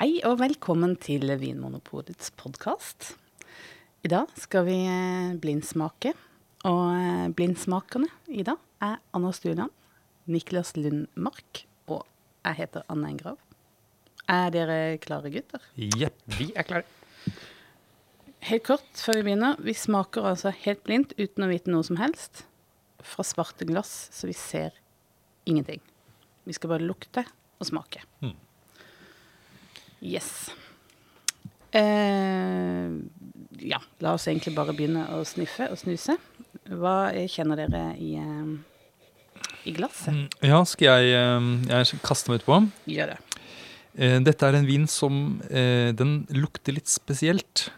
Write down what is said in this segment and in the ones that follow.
Hei og velkommen til Vinmonopolets podkast. I dag skal vi eh, blindsmake. Og eh, blindsmakerne i dag er Anna Stuland, Niklas Lundmark og jeg heter Anne Engrav. Er dere klare, gutter? Jepp, vi er klare. Helt kort før vi begynner. Vi smaker altså helt blindt uten å vite noe som helst. Fra svarte glass, så vi ser ingenting. Vi skal bare lukte og smake. Mm. Yes. Eh, ja, la oss egentlig bare begynne å sniffe og snuse. Hva kjenner dere i, eh, i glasset? Mm, Ja, skal jeg, eh, jeg kaste meg utpå? Gjør det. Eh, Dette er en vin som eh, Den lukter litt spesielt.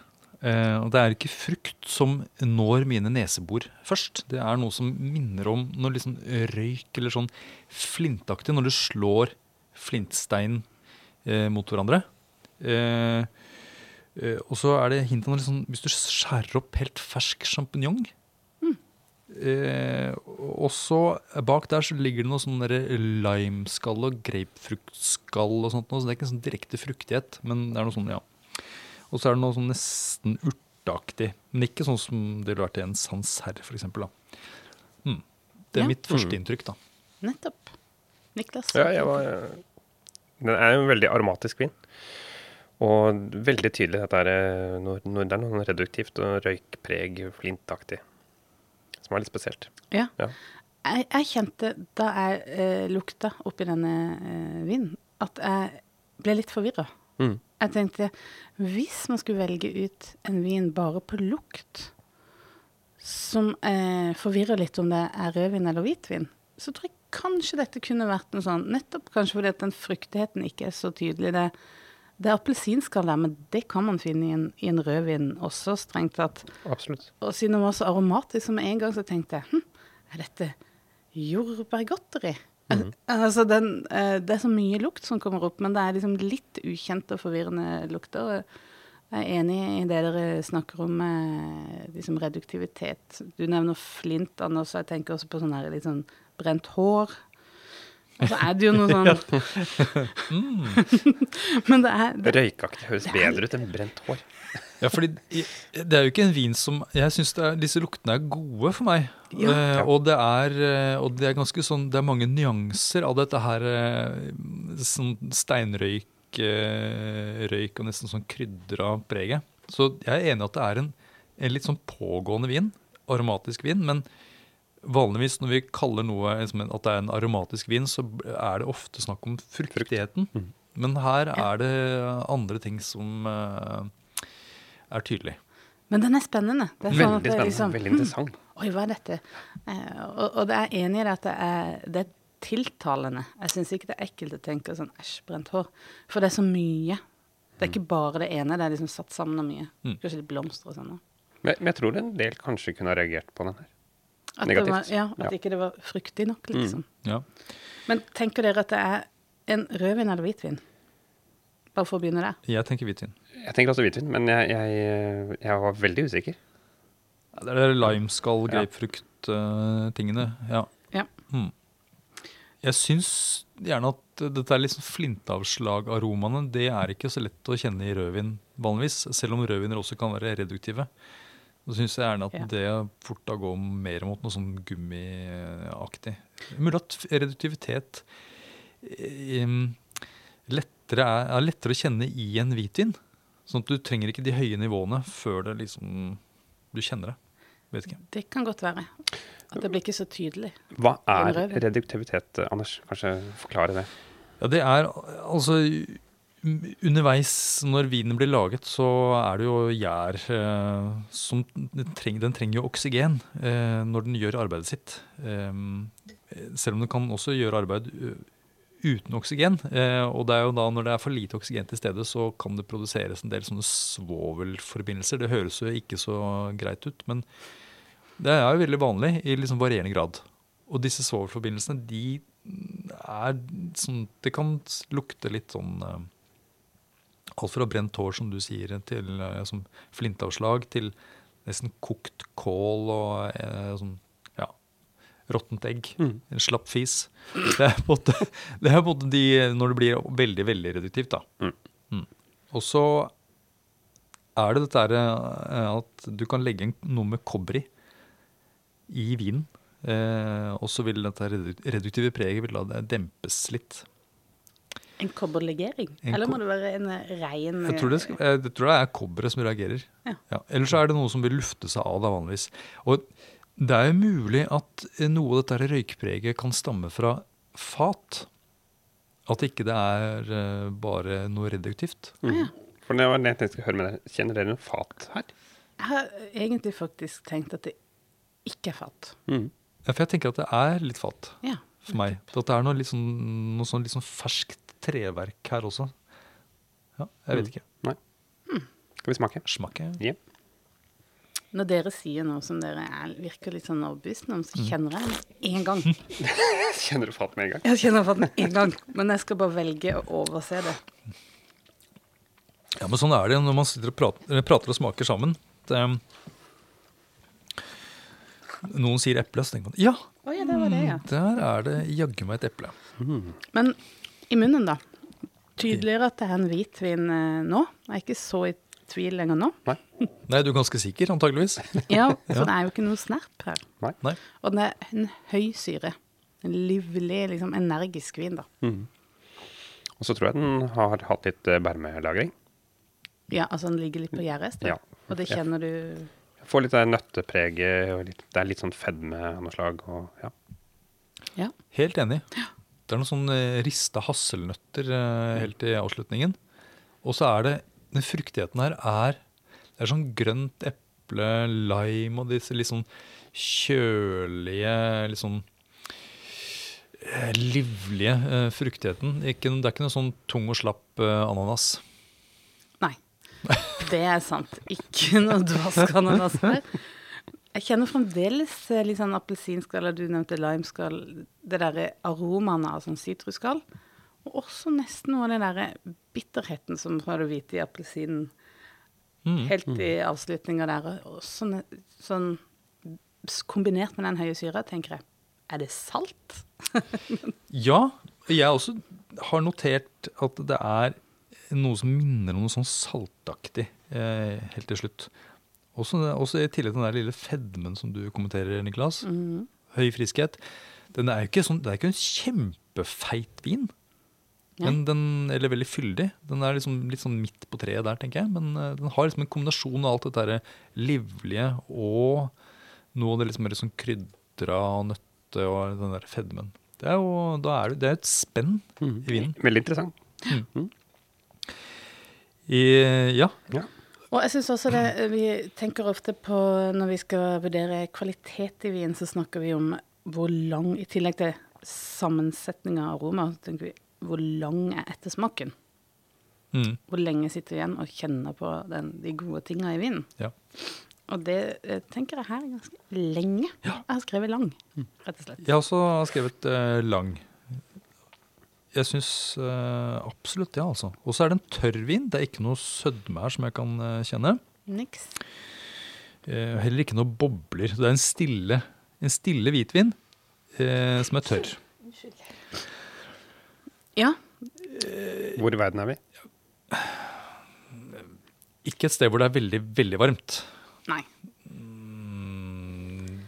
Eh, Og det er ikke frukt som når mine nesebor først. Det er noe som minner om noe sånn røyk eller sånn flintaktig når du slår flintstein mot hverandre. Eh, eh, og så er det hint av noe sånn Hvis du skjærer opp helt fersk sjampinjong Eh, og så bak der så ligger det noe sånn limeskall og grapefruktskall og sånt. noe, Så det er ikke en sånn direkte fruktighet, men det er noe sånn, ja. Og så er det noe sånn nesten urteaktig. Men ikke sånn som det ville vært i en sanserre, eksempel. Hmm. Det er Ja. mitt førsteinntrykk, da. Nettopp. Niklas? Ja, jeg var, den er en veldig aromatisk vin. Og veldig tydelig dette er eh, når, når det er noe reduktivt og røykpreg, flintaktig. Som er litt spesielt. Ja. Ja. Jeg, jeg kjente da jeg eh, lukta oppi denne eh, vinen, at jeg ble litt forvirra. Mm. Jeg tenkte hvis man skulle velge ut en vin bare på lukt, som eh, forvirrer litt om det er rødvin eller hvitvin, så tror jeg kanskje dette kunne vært noe sånn, nettopp kanskje fordi at den fruktigheten ikke er så tydelig. Det, det er appelsinskall der, men det kan man finne i en, i en rødvin også, strengt tatt. Absolutt. Og siden den var så aromatisk, som en gang så tenkte jeg hm, er dette jordbærgodteri? Mhm. Altså den, eh, det er så mye lukt som kommer opp, men det er liksom litt ukjente og forvirrende lukter. Jeg er enig i det dere snakker om med liksom reduktivitet. Du nevner flint, Anders, og jeg tenker også på sånn her litt sånn brent hår. Og så er det jo noe sånn Men det er det, Røykaktig høres bedre ut enn brent hår. Ja, fordi det er jo ikke en vin som Jeg syns disse luktene er gode for meg. Ja. Eh, og, det er, eh, og det er ganske sånn Det er mange nyanser av dette her eh, sånn steinrøyk eh, røyk og nesten sånn krydra preget. Så jeg er enig i at det er en, en litt sånn pågående vin. Aromatisk vin. Men vanligvis når vi kaller noe liksom, at det er en aromatisk vin, så er det ofte snakk om fruktigheten. Mm. Men her Ja. er det andre ting som uh, er tydelig. men den er spennende. Det er sånn Veldig er spennende. liksom, Veldig interessant. interessant. Oi, hva er dette? Uh, og, og det er enig i det at det er, det er tiltalende. Jeg syns ikke det er ekkelt å tenke sånn æsj, brent hår. For det er så mye. Det er ikke bare det ene, det er liksom satt sammen av mye. Mm. Kanskje litt blomster og sånn. Men, men jeg tror en del kanskje kunne ha reagert på den her. At, det var, ja, at Ja. ikke det var fruktig nok, liksom. Ja. Men tenker dere at det er en rødvin eller hvitvin? Bare for å begynne der. Jeg tenker hvitvin. Jeg tenker også hvitvin, men jeg, jeg, jeg var veldig usikker. Ja, Det er det limeskall, Ja. grapefrukt-tingene. ja. Ja. Mm. Jeg syns gjerne at dette er sånn flintavslag-aromaene. Det er ikke så lett å kjenne i rødvin vanligvis, selv om rødviner også kan være reduktive. Så syns jeg gjerne at Ja. det fort da går mer mot noe sånn gummiaktig. Mulig at reduktivitet eh, lettere er, er lettere å kjenne i en hvitvin. Sånn at du trenger ikke de høye nivåene før det liksom du kjenner det. Vet ikke. Det kan godt være. At det blir ikke så tydelig. Hva er reduktivitet, Anders? Kanskje forklare det. Ja, det er altså Underveis når vinen blir laget, så er det jo gjær eh, som trenger, den trenger jo oksygen eh, når den gjør arbeidet sitt. Eh, selv om den kan også gjøre arbeid uh, uten oksygen. Eh, og det er jo da når det er for lite oksygen til stede, så kan det produseres en del sånne svovelforbindelser. Det høres jo ikke så greit ut, men det er jo veldig vanlig i liksom varierende grad. Og disse svovelforbindelsene, de er sånn Det kan lukte litt sånn eh, Alt fra brent hår, som du sier, til eh, som flintavslag, til nesten kokt kål og eh, sånn ja, råttent egg. Mm. En slapp fis. Det er på en måte, de, når det blir veldig, veldig reduktivt, da. Mm. Mm. Og så er det dette eh, at du kan legge noe med kobber i i vinen. Eh, og så vil dette reduktive preget vil la det dempes litt. En kobberlegering? En Eller må det være en rein Jeg tror det, skal, jeg, tror det er kobberet som reagerer. Ja. Ellers så er det noe som vil lufte seg av da vanligvis. Og det er jo mulig at eh, noe av dette røykpreget kan stamme fra fat. At ikke det er eh, bare noe reduktivt. Mm. For det var det jeg skulle høre med deg. Kjenner dere noe fat her? Jeg har egentlig faktisk tenkt at det ikke er fat. Mm. Ja, for jeg tenker at det er litt fat Ja. for meg. At det er noe, litt sånn, noe sånn litt sånn ferskt treverk her også. Ja, jeg vet Mm. ikke. Nei. Skal vi smake? Smake. Ja. Når dere sier noe som dere er, virker litt sånn overbevist om, så kjenner jeg det én gang. Kjenner du fatt med en gang? Jeg kjenner fatt med en gang, men jeg skal bare velge å overse det. Ja, men sånn er det når man sitter og prater, prater og smaker sammen. Det, noen sier eple, så tenker man ja, Oi, ja, det var det, ja. der er det jaggu meg et eple. Men i munnen, da. Tydeligere at det er en hvitvin eh, nå. Jeg er ikke så i tvil lenger nå. Nei? Nei, du er ganske sikker, antageligvis. Ja, For det er jo ikke noe snerp her. Nei? Nei. Og den er en høy syre. En livlig, liksom energisk vin, da. Mm. Og så tror jeg den har hatt litt bermelagring. bærmelagring. Ja, altså den ligger litt på gjerdet. Ja. Og det kjenner du Får litt nøttepreget, og litt, det er litt sånn fedme av noe slag. Og, ja. Ja. Helt enig. Det er noen sånn rista hasselnøtter eh, helt i avslutningen. Og så er det Den fruktigheten her er Det er sånn grønt eple, lime og disse litt sånn kjølige, litt sånn eh, livlige eh, fruktigheten. Det er ikke noe sånn tung og slapp ananas. Nei. Det er sant. Ikke noe dvask ananas her. Jeg kjenner fremdeles eh, litt sånn appelsinskall, eller du nevnte limeskall. Det derre aromaene av sånn sitrusskall. Og også nesten noe av den derre bitterheten som fra du hvite i appelsinen. Mm. Helt i avslutninga der. Og sånn, sånn kombinert med den høye syra, tenker jeg. Er det salt? Ja, jeg også har notert at det er noe som minner om noe sånn saltaktig eh, helt til slutt. Også, også i tillegg til den der lille fedmen som du kommenterer, Niklas. Mm. Høy friskhet. Den er jo ikke sånn, det er ikke en kjempefeit vin. Men den, eller veldig fyldig. Den er liksom litt sånn midt på treet der, tenker jeg. Men uh, den har liksom en kombinasjon av alt dette der livlige og noe av det liksom mer sånn krydra og nøtte og den der fedmen. Det er jo da er det, det er et spenn mm. i vinen. Veldig interessant. I, ja. Ja. Og jeg synes også det, Vi tenker ofte på når vi skal vurdere kvalitet i vin, så snakker vi om hvor lang I tillegg til sammensetning av aroma, så tenker vi hvor lang er ettersmaken? Mm, Hvor lenge sitter vi igjen og kjenner på den, de gode tinga i vinen? ja. Og det eh, tenker jeg her er ganske lenge. Jeg har skrevet lang, rett og slett. Jeg har også skrevet uh, lang. Jeg syns uh, absolutt det, altså. Og så er det en tørr vin. Det er ikke noe sødme her som jeg kan uh, kjenne. Niks. Uh, heller ikke noe bobler. Det er en stille, en stille hvitvin eh, som er tørr. Ja. Hvor i verden er vi? Ikke et sted hvor det er veldig, veldig varmt. Nei.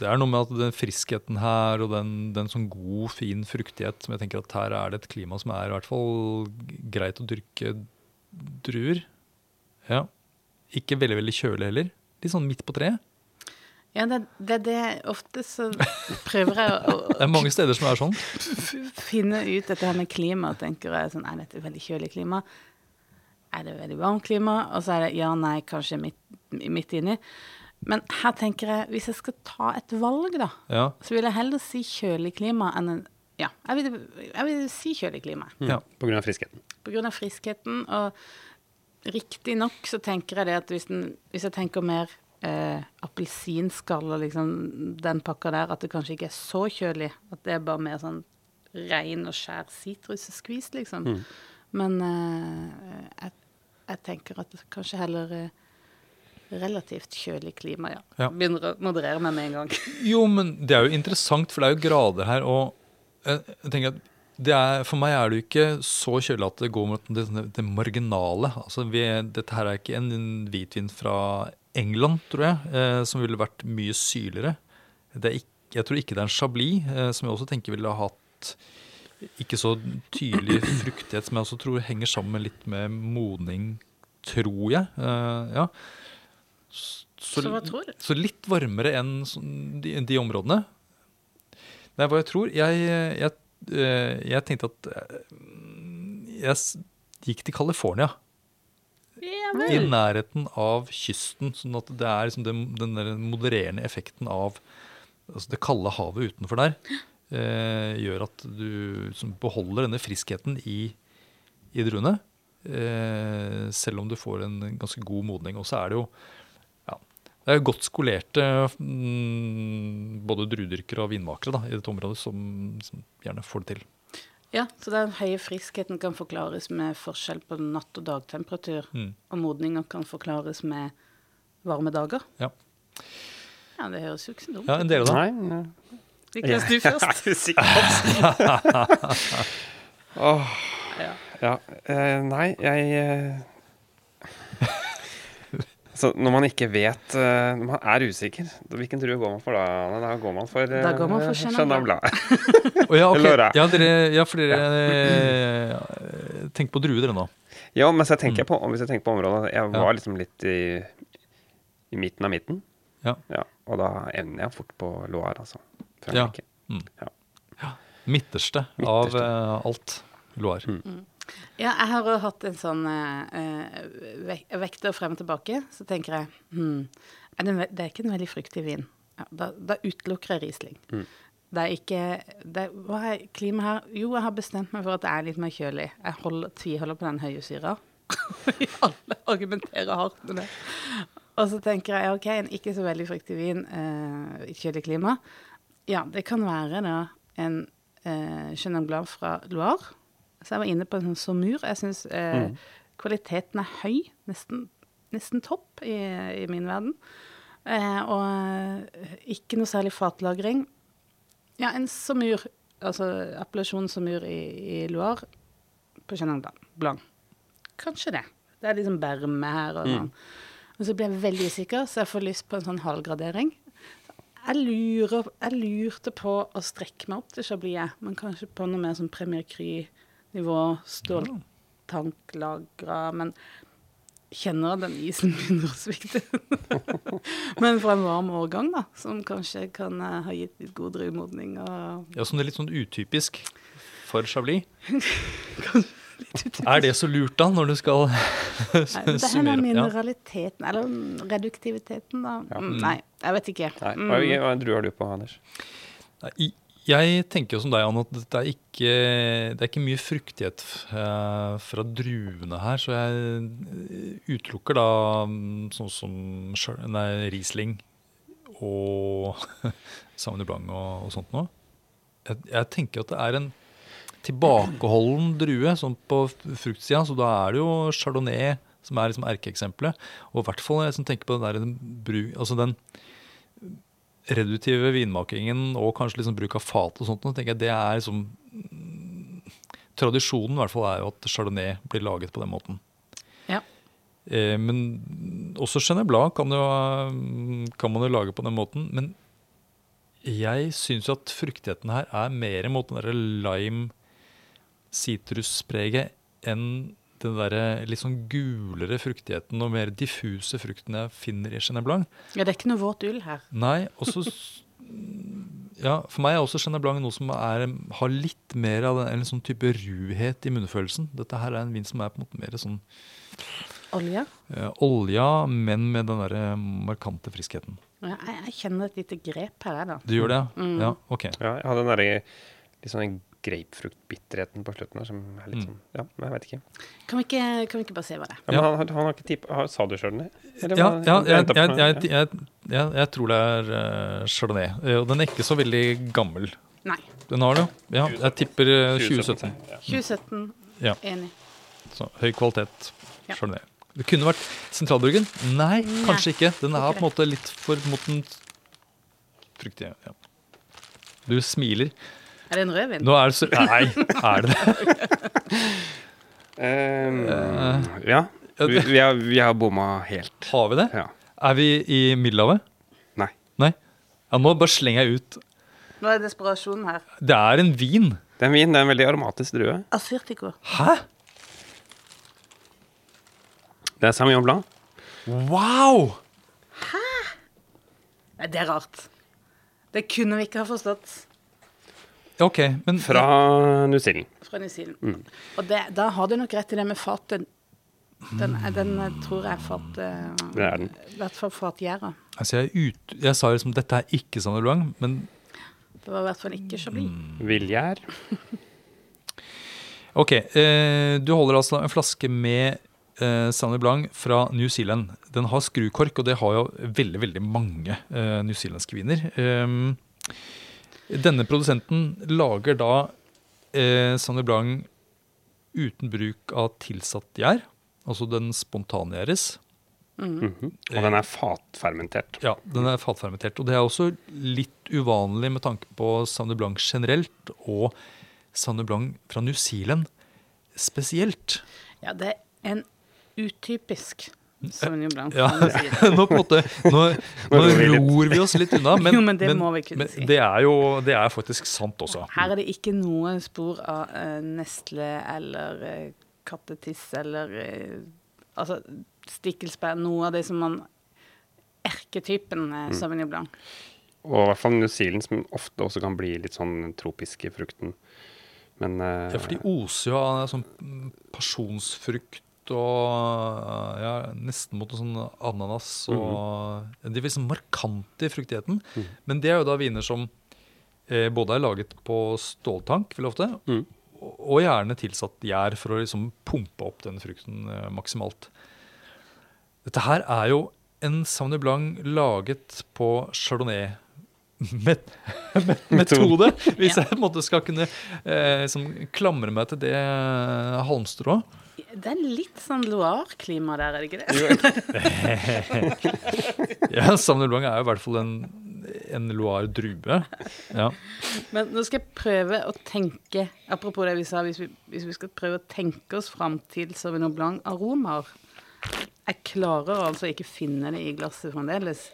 Det er noe med at den friskheten her og den, den sånn god, fin fruktighet som jeg tenker at her er det et klima som er i hvert fall greit å dyrke druer. Ja. Ikke veldig, veldig kjølig heller. Litt sånn midt på treet. Ja, det, det det ofte så prøver jeg å, Det er mange steder som er sånn. finne ut dette her med klima, tenker jeg sånn, er dette veldig kjølig klima? Er det veldig varmt klima? Og så er det ja, nei, kanskje midt, midt inni. Men her tenker jeg, hvis jeg skal ta et valg, da, Ja. så vil jeg heller si kjølig klima enn en Ja, jeg vil, jeg vil si kjølig klima. Ja. På grunn av friskheten. På grunn av friskheten. Og riktignok så tenker jeg det at hvis, den, hvis jeg tenker mer eh, appelsinskall og liksom den pakka der, at det kanskje ikke er så kjølig. At det er bare mer sånn rein og skjær sitrusskvis, liksom. Men eh, jeg, jeg tenker at det kanskje heller eh, relativt kjølig klima, ja. Ja. Begynner å moderere meg med en gang. Jo, men det er jo interessant, for det er jo grader her. Og jeg, jeg tenker at det er, for meg er det jo ikke så kjølig at det går mot det, det marginale. Altså vi, dette her er ikke en hvitvin fra England, tror jeg, eh, som ville vært mye syrligere. Det er ikke, jeg tror ikke det er en chablis, eh, som jeg også tenker ville ha hatt ikke så tydelig fruktighet, som jeg også tror henger sammen litt med modning, tror jeg. Eh, ja. Så? Så litt varmere enn de, de områdene. Nei, hva jeg tror Jeg, jeg, eh, jeg tenkte at eh, jeg gikk til California. Ja I nærheten av kysten. Sånn at det er liksom den, den der modererende effekten av altså det kalde havet utenfor der. Eh, gjør at du liksom beholder denne friskheten i, i druene. Eh, selv om du får en ganske god modning. Og så er det jo det er godt skolerte mm, både druedyrkere og vinmakere da, i dette området som, som gjerne får det til. Ja, så den høye friskheten kan forklares med forskjell på natt- og dagtemperatur. Mm. Og modninger kan forklares med varme dager. Ja. Ja, det høres jo ikke så dumt ja, en dere da? Nei, nei. Niklas, du først. Er på Ja. ja. eh, nei, jeg eh, Så når man ikke vet eh, Når man er usikker, hvilken drue går man for da? Da går man for, Da går man for eh, Chenin Blanc. Chenin ja, okay. Ja, dere, ja, for dere ja. tenker på druer, dere nå. Ja, men så tenker jeg på, hvis jeg tenker på området Jeg Ja. var liksom litt i, i midten av midten. Ja. og da ender jeg fort på Loire, altså. Ja. Frankrike. Midterste av Midterste. eh, alt. Loire. Mm. Ja, jeg har jo hatt en sånn eh, eh, vekter frem og tilbake. Så tenker jeg hmm, er det, det er ikke en veldig fruktig vin. Ja, da, da utelukker jeg Riesling. Mm. Det er ikke det, Hva er klimaet her? Jo, jeg har bestemt meg for at det er litt mer kjølig. Jeg holder, tviholder på den høye syra. Alle argumenterer hardt med det. Og så tenker jeg ok, en ikke så veldig fruktig vin i kjølig klima. Ja, det kan være da en eh, Chenin Blanc fra Loire. Så jeg var inne på en sånn somur. Jeg syns eh, Mm. kvaliteten er høy. Nesten, nesten topp i, i min verden. Eh, og eh, ikke noe særlig fatlagring. Ja, en somur, altså appellasjon Saumur i, i Loire på Chenin Blanc. Kanskje det. Det er liksom berme her og Mm. sånn. Og så blir jeg veldig usikker, så jeg får lyst på en sånn halvgradering. Jeg, lurer, jeg lurte på å strekke meg opp til Chablis, men kanskje på noe mer sånn Premier Cry-nivå, ståltanklagra, men kjenner at den isen begynner å svikte. men fra en varm årgang, da, som kanskje kan eh, ha gitt litt god drivmodning. Og Ja, som det er litt sånn utypisk for Chablis. Er det så lurt, da, når du skal summere? det er med mineraliteten, eller reduktiviteten, da. Ja. Mm, nei, jeg vet ikke. Nei, Mm. hva, hva druer du på, Anders? Nei, Jeg tenker jo som deg, Anne, at det er ikke, det er ikke mye fruktighet eh, fra druene her. Så jeg eh, utelukker da mm, sånn som nei, Riesling og Sauvignon Blanc og, og sånt noe. Jeg, jeg tenker at det er en tilbakeholden drue sånn på fruktsida, så da er det jo chardonnay som er liksom erkeeksempelet. Og i hvert fall jeg som tenker på den der, den, altså den reduktive vinmakingen og kanskje liksom bruk av fat og sånt, tenker jeg det er liksom mm, Tradisjonen i hvert fall er jo at chardonnay blir laget på den måten. Ja. Eh, men også Chenet Blanc kan, jo, kan man jo lage på den måten. Men jeg syns jo at fruktigheten her er mer mot den derre lime sitruspreget enn den der litt sånn gulere fruktigheten og mer diffuse frukten jeg finner i Chenin Blanc. Ja, det er ikke noe våt ull her. Nei, også så ja, For meg er også Chenin Blanc noe som er, har litt mer av den, en sånn type ruhet i munnfølelsen. Dette her er en vin som er på en måte mer sånn Olje. eh, olja, men med den der markante friskheten. Ja, jeg, jeg kjenner et lite grep her, da. Du gjør det? Mm. Ja, ok. Ja, jeg hadde den derre litt sånn grapefruktbitterheten på slutten her, som er litt Mm. sånn Ja, men jeg vet ikke. Kan vi ikke, kan vi ikke bare se hva det er? Ja, men han, han har ikke tipp... Sa du chardonnay? Ja, ja jeg jeg, jeg, jeg, jeg, jeg, jeg tror det er uh, chardonnay. Eh, Og den er ikke så veldig gammel. Nei. Den har det, ja. Jeg tipper eh, 2017. Ja. 2017. Ja. Enig. Så høy kvalitet Ja. chardonnay. Det kunne vært sentralburgen. Nei, Nei, kanskje ikke. Den er på en måte litt for mot den fruktige. Ja. Du smiler. Er det en rødvin? Nå er det så Nei, er det det? um, ja. Vi, vi, har, vi har bomma helt. Har vi det? Ja. Er vi i Middelhavet? Nei. Nei? Ja, nå bare slenger jeg ut Nå er desperasjonen her. Det er en vin. Det er en vin. Det er en veldig aromatisk drue. Assyrtiko. Hæ? Det er Sauvignon Blanc. Wow! Nei, det er rart. Det kunne vi ikke ha forstått OK, men Fra New Zealand. fra New Zealand. Mm. Og det, da har du nok rett i det med fatet. Den, den eh, tror jeg fat... uh, Det er den. I hvert fall fatgjæra. altså, jeg, ut, jeg sa liksom dette er ikke Sauvignon Luang, men Det var i hvert fall ikke Chablis. Mm. Vilgjær. OK. Eh, du holder altså en flaske med eh, Sauvignon Blanc fra New Zealand. Den har skrukork, og det har jo veldig veldig mange eh, newzealandske viner. Um, denne produsenten lager da eh, Sauvignon Blanc uten bruk av tilsatt gjær. Altså den spontangjæres. -hmm. Og den er fatfermentert. Ja, den er fatfermentert. Og det er også litt uvanlig med tanke på Sauvignon Blanc generelt, og Sauvignon Blanc fra New Zealand spesielt. Ja, det er en utypisk Sauvignon Blanc. Ja, kan du si. nå på en måte Nå, nå ror vi oss litt unna, men, Jo, men det må vi kunne men si. det er jo det er faktisk sant også. Her er det ikke noe spor av uh, Nestle eller uh, kattetiss eller uh, Altså stikkelsbær. Noe av det som man Erketypen eh, Mm. Sauvignon Blanc. Og i hvert fall New Zealand, som ofte også kan bli litt sånn tropisk i frukten. Men uh, Ja, for de oser jo av sånn og ja, nesten mot noe sånn ananas. Og De er liksom markante i fruktigheten. Mm. Men det er jo da viner som eh, både er laget på ståltank, vil ofte, mm. og, og gjerne tilsatt gjær for å liksom pumpe opp den frukten eh, maksimalt. Dette her er jo en Sauvignon Blanc laget på chardonnay. Met metode, hvis jeg på en måte skal kunne eh, liksom klamre meg til det eh, halmstrået. Det er litt sånn Loire-klima der, er det ikke det? Ja, Sauvignon Blanc er jo i hvert fall en, en Loire-drue. Ja. Men nå skal jeg prøve å tenke Apropos det vi sa, hvis vi, hvis vi skal prøve å tenke oss fram til Sauvignon Blanc-aromaer Jeg klarer altså ikke finne det i glasset fremdeles.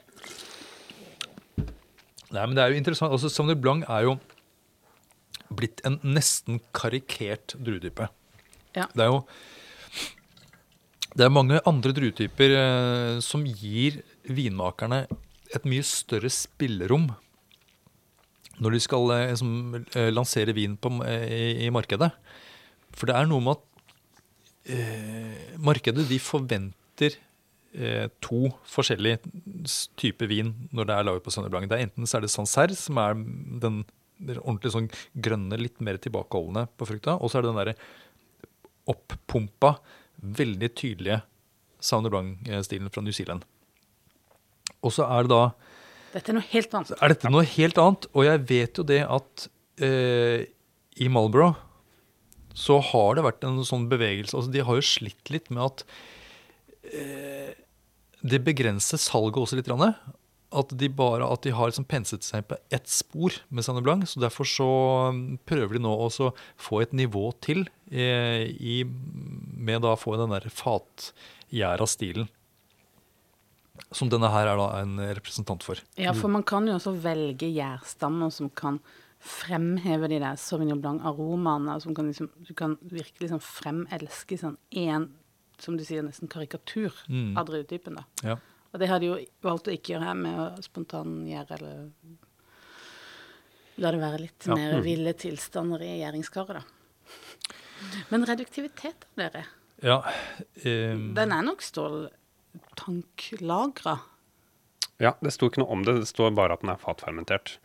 Nei, men det er jo interessant. Altså, Sauvignon Blanc er jo blitt en nesten karikert druetype. Ja. Det er jo det er mange andre druetyper eh, som gir vinmakerne et mye større spillerom når de skal eh, som, eh, lansere vin på, eh, i, i markedet. For det er noe med at eh, markedet de forventer eh, to forskjellige typer vin når det er laget på Sauvignon. Det er enten så er det Sancerre, som er den ordentlig sånn grønne, litt mer tilbakeholdne på frukta, og så er det den derre opppumpa, veldig tydelige Sauvignon Blanc-stilen fra New Zealand. Og så er det da Dette er noe helt annet. er dette noe helt annet, og jeg vet jo det at eh, i Marlborough så har det vært en sånn bevegelse altså De har jo slitt litt med at eh, det begrenser salget også litt. At de bare at de har liksom penset seg på ett spor med Sanne Blanc. så Derfor så mm, prøver de nå å få et nivå til eh, i, med da å få den der fatgjæra stilen. Som denne her er da en representant for. Ja, for man kan jo også velge gjærstammer som kan fremheve de der Sauvignon Blanc-aromaene. Som kan liksom, du kan virkelig liksom fremelske sånn én, som du sier, nesten karikatur Mm. av druetypen. da. Ja. Og det har de jo valgt å ikke gjøre her med å spontangjøre eller La det være litt Ja. mer ville tilstander i gjeringskaret. da. Men reduktivitet av dere, Ja, um... den er nok ståltanklagra. Ja, det sto ikke noe om det. Det står bare at den er fatfermentert.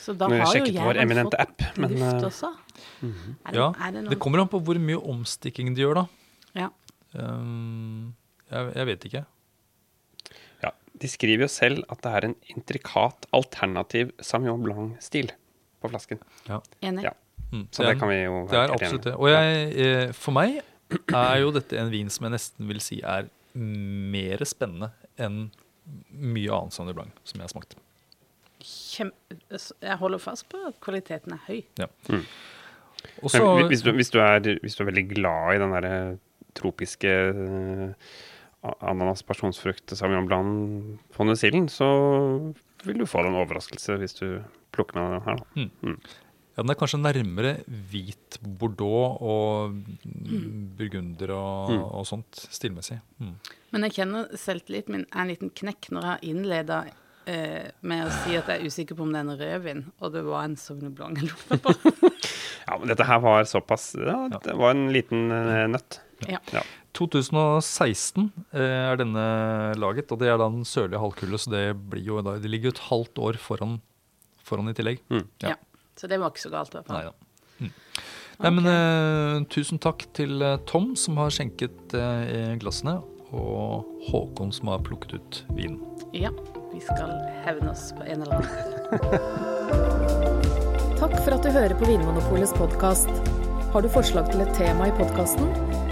Så da jeg har jo sjekket vår eminente fått app, men, luft også. også. -hmm. det, ja. det Det kommer an på hvor mye omstikking de gjør, da. Ja. Um, jeg, jeg vet ikke. Ja, De skriver jo selv at det er en intrikat alternativ Samuel Blanc-stil på flasken. Enig. Ja. Mm, Så det, det kan vi jo det er absolutt det. Og jeg, eh, for meg er jo dette en vin som jeg nesten vil si er mer spennende enn mye annet Sauvignon Blanc som jeg har smakt. kjem... Jeg holder fast på at kvaliteten er høy. Ja. Mm. Også, hvis, du, hvis, du er, hvis du er veldig glad i den derre tropiske uh, ananas, pasjonsfrukt, sauvignon blanc, fondesilden, så vil du få en overraskelse hvis du plukker med den her. Da. Ja, Den er kanskje nærmere hvit bordeaux og burgunder og, Mm. og sånt stilmessig. Mm. Men jeg kjenner selvtilliten min er en liten knekk når jeg har innleda eh, med å si at jeg er usikker på om det er en rødvin, og det var en Sauvignon Blanc jeg lukta på. Ja, men dette her var såpass ja, Det var en liten eh, nøtt. Ja. 2016 eh, er denne laget, og det er da den sørlige halvkule, så det, blir jo det ligger jo et halvt år foran, foran i tillegg. Mm. Ja. Ja. Så det var ikke så galt, i hvert Nei fall. da. Mm. Nei, men uh, tusen takk til eh, Tom som har skjenket uh, glassene, og Håkon som har plukket ut vinen. Ja, vi skal hevne oss på en eller annen. Takk for at du hører på Vinmonopolets podkast. Har du forslag til et tema i podkasten?